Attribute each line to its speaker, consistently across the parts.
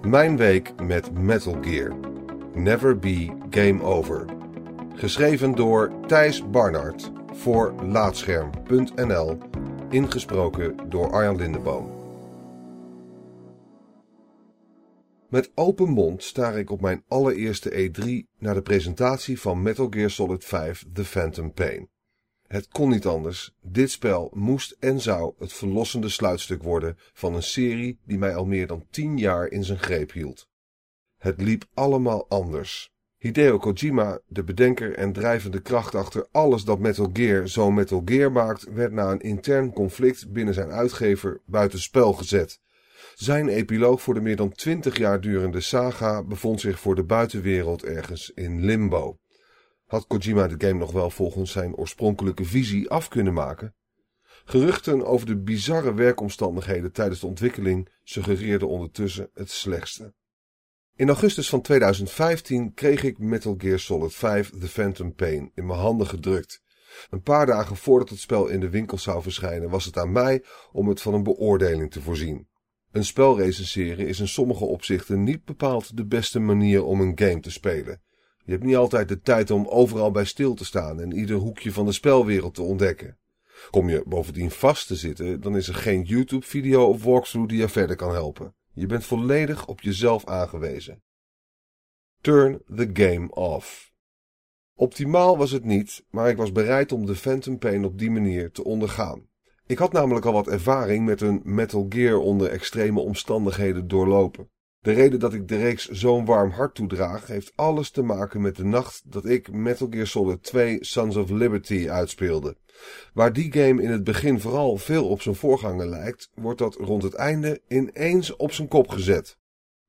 Speaker 1: Mijn week met Metal Gear. Never be game over. Geschreven door Thijs Barnard voor Laatscherm.nl. Ingesproken door Arjan Lindeboom. Met open mond staar ik op mijn allereerste E3 naar de presentatie van Metal Gear Solid 5 The Phantom Pain. Het kon niet anders. Dit spel moest en zou het verlossende sluitstuk worden van een serie die mij al meer dan tien jaar in zijn greep hield. Het liep allemaal anders. Hideo Kojima, de bedenker en drijvende kracht achter alles dat Metal Gear zo Metal Gear maakt, werd na een intern conflict binnen zijn uitgever buitenspel gezet. Zijn epiloog voor de meer dan twintig jaar durende saga bevond zich voor de buitenwereld ergens in limbo. Had Kojima de game nog wel volgens zijn oorspronkelijke visie af kunnen maken? Geruchten over de bizarre werkomstandigheden tijdens de ontwikkeling suggereerden ondertussen het slechtste. In augustus van 2015 kreeg ik Metal Gear Solid 5 The Phantom Pain in mijn handen gedrukt. Een paar dagen voordat het spel in de winkel zou verschijnen was het aan mij om het van een beoordeling te voorzien. Een spel recenseren is in sommige opzichten niet bepaald de beste manier om een game te spelen. Je hebt niet altijd de tijd om overal bij stil te staan en ieder hoekje van de spelwereld te ontdekken. Kom je bovendien vast te zitten, dan is er geen YouTube-video of walkthrough die je verder kan helpen. Je bent volledig op jezelf aangewezen. Turn the game off. Optimaal was het niet, maar ik was bereid om de Phantom Pain op die manier te ondergaan. Ik had namelijk al wat ervaring met een Metal Gear onder extreme omstandigheden doorlopen. De reden dat ik de reeks zo'n warm hart toedraag, heeft alles te maken met de nacht dat ik Metal Gear Solid 2 Sons of Liberty uitspeelde. Waar die game in het begin vooral veel op zijn voorganger lijkt, wordt dat rond het einde ineens op zijn kop gezet.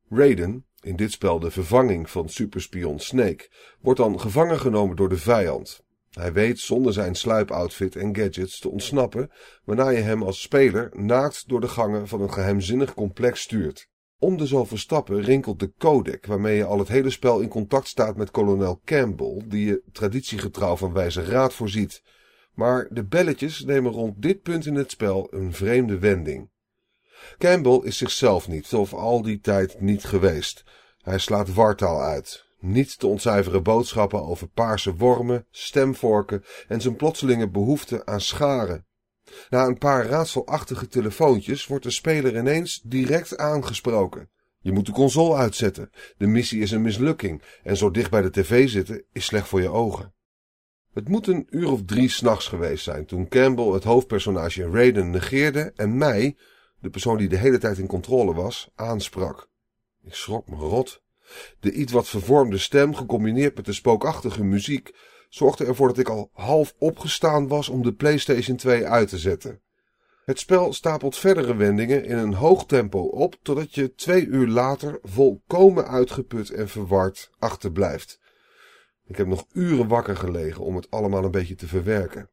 Speaker 1: Raiden, in dit spel de vervanging van superspion Snake, wordt dan gevangen genomen door de vijand. Hij weet zonder zijn sluipoutfit en gadgets te ontsnappen, waarna je hem als speler naakt door de gangen van een geheimzinnig complex stuurt. Om de zoveel stappen rinkelt de codec waarmee je al het hele spel in contact staat met kolonel Campbell, die je traditiegetrouw van wijze raad voorziet. Maar de belletjes nemen rond dit punt in het spel een vreemde wending. Campbell is zichzelf niet, of al die tijd niet geweest. Hij slaat wartaal uit. Niet te ontcijferen boodschappen over paarse wormen, stemvorken en zijn plotselinge behoefte aan scharen. Na een paar raadselachtige telefoontjes wordt de speler ineens direct aangesproken. Je moet de console uitzetten. De missie is een mislukking en zo dicht bij de tv zitten is slecht voor je ogen. Het moet een uur of drie s'nachts geweest zijn toen Campbell het hoofdpersonage Raiden negeerde en mij, de persoon die de hele tijd in controle was, aansprak. Ik schrok me rot. De iets wat vervormde stem, gecombineerd met de spookachtige muziek, zorgde ervoor dat ik al half opgestaan was om de PlayStation 2 uit te zetten. Het spel stapelt verdere wendingen in een hoog tempo op, totdat je twee uur later volkomen uitgeput en verward achterblijft. Ik heb nog uren wakker gelegen om het allemaal een beetje te verwerken.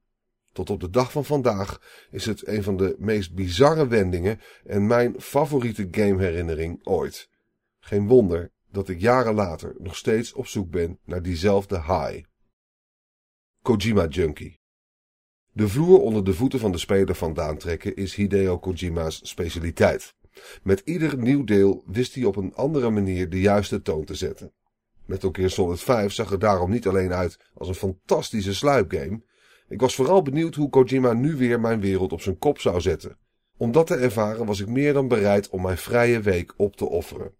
Speaker 1: Tot op de dag van vandaag is het een van de meest bizarre wendingen en mijn favoriete gameherinnering ooit. Geen wonder dat ik jaren later nog steeds op zoek ben naar diezelfde high. Kojima Junkie. De vloer onder de voeten van de speler vandaan trekken is Hideo Kojima's specialiteit. Met ieder nieuw deel wist hij op een andere manier de juiste toon te zetten. Metal Gear Solid 5 zag er daarom niet alleen uit als een fantastische sluipgame. Ik was vooral benieuwd hoe Kojima nu weer mijn wereld op zijn kop zou zetten. Om dat te ervaren was ik meer dan bereid om mijn vrije week op te offeren.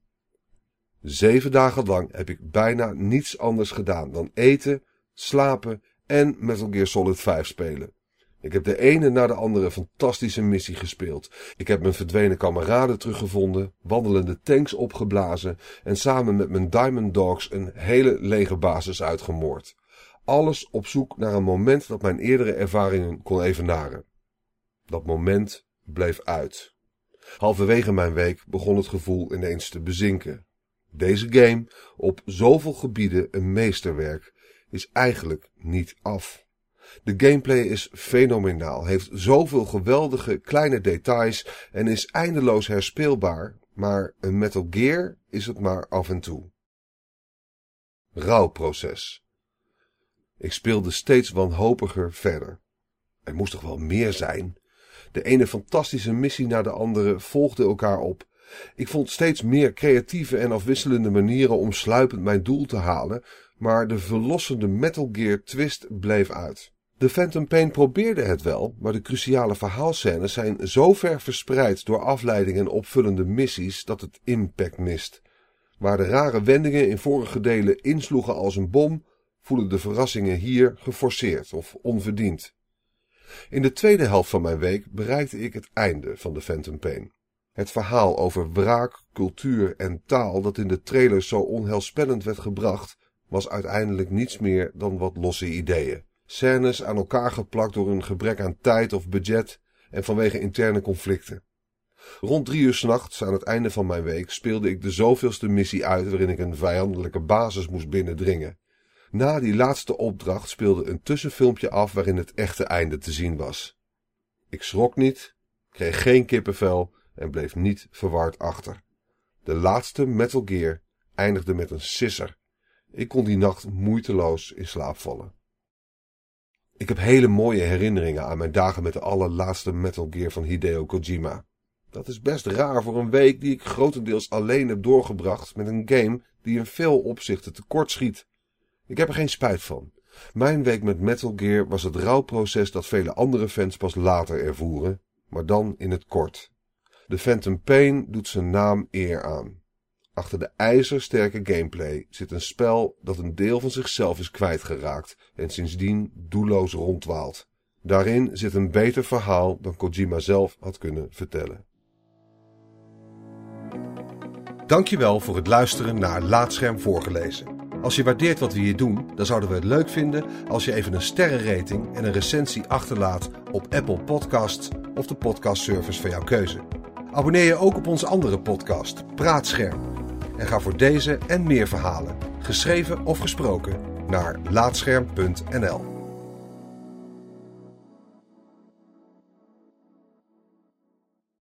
Speaker 1: Zeven dagen lang heb ik bijna niets anders gedaan dan eten, slapen en Metal Gear Solid 5 spelen. Ik heb de ene na de andere fantastische missie gespeeld. Ik heb mijn verdwenen kameraden teruggevonden, wandelende tanks opgeblazen en samen met mijn Diamond Dogs een hele legerbasis uitgemoord. Alles op zoek naar een moment dat mijn eerdere ervaringen kon evenaren. Dat moment bleef uit. Halverwege mijn week begon het gevoel ineens te bezinken. Deze game, op zoveel gebieden een meesterwerk, is eigenlijk niet af. De gameplay is fenomenaal, heeft zoveel geweldige kleine details en is eindeloos herspeelbaar, maar een Metal Gear is het maar af en toe. Rouwproces. Ik speelde steeds wanhopiger verder. Er moest toch wel meer zijn? De ene fantastische missie na de andere volgde elkaar op Ik vond steeds meer creatieve en afwisselende manieren om sluipend mijn doel te halen, maar de verlossende Metal Gear twist bleef uit. De Phantom Pain probeerde het wel, maar de cruciale verhaalscènes zijn zo ver verspreid door afleidingen en opvullende missies dat het impact mist. Waar de rare wendingen in vorige delen insloegen als een bom, voelen de verrassingen hier geforceerd of onverdiend. In de tweede helft van mijn week bereikte ik het einde van de Phantom Pain. Het verhaal over wraak, cultuur en taal dat in de trailers zo onheilspellend werd gebracht, was uiteindelijk niets meer dan wat losse ideeën. Scènes aan elkaar geplakt door een gebrek aan tijd of budget en vanwege interne conflicten. Rond drie uur s'nachts, aan het einde van mijn week, speelde ik de zoveelste missie uit waarin ik een vijandelijke basis moest binnendringen. Na die laatste opdracht speelde een tussenfilmpje af waarin het echte einde te zien was. Ik schrok niet, kreeg geen kippenvel en bleef niet verward achter. De laatste Metal Gear eindigde met een sisser. Ik kon die nacht moeiteloos in slaap vallen. Ik heb hele mooie herinneringen aan mijn dagen met de allerlaatste Metal Gear van Hideo Kojima. Dat is best raar voor een week die ik grotendeels alleen heb doorgebracht met een game die in veel opzichten tekort schiet. Ik heb er geen spijt van. Mijn week met Metal Gear was het rouwproces dat vele andere fans pas later ervoeren, maar dan in het kort. De Phantom Pain doet zijn naam eer aan. Achter de ijzersterke gameplay zit een spel dat een deel van zichzelf is kwijtgeraakt en sindsdien doelloos rondwaalt. Daarin zit een beter verhaal dan Kojima zelf had kunnen vertellen. Dankjewel voor het luisteren naar Laatscherm voorgelezen. Als je waardeert wat we hier doen, dan zouden we het leuk vinden als je even een sterrenrating en een recensie achterlaat op Apple Podcasts of de podcastservice van jouw keuze. Abonneer je ook op onze andere podcast, Praatscherm. En ga voor deze en meer verhalen, geschreven of gesproken, naar laatscherm.nl.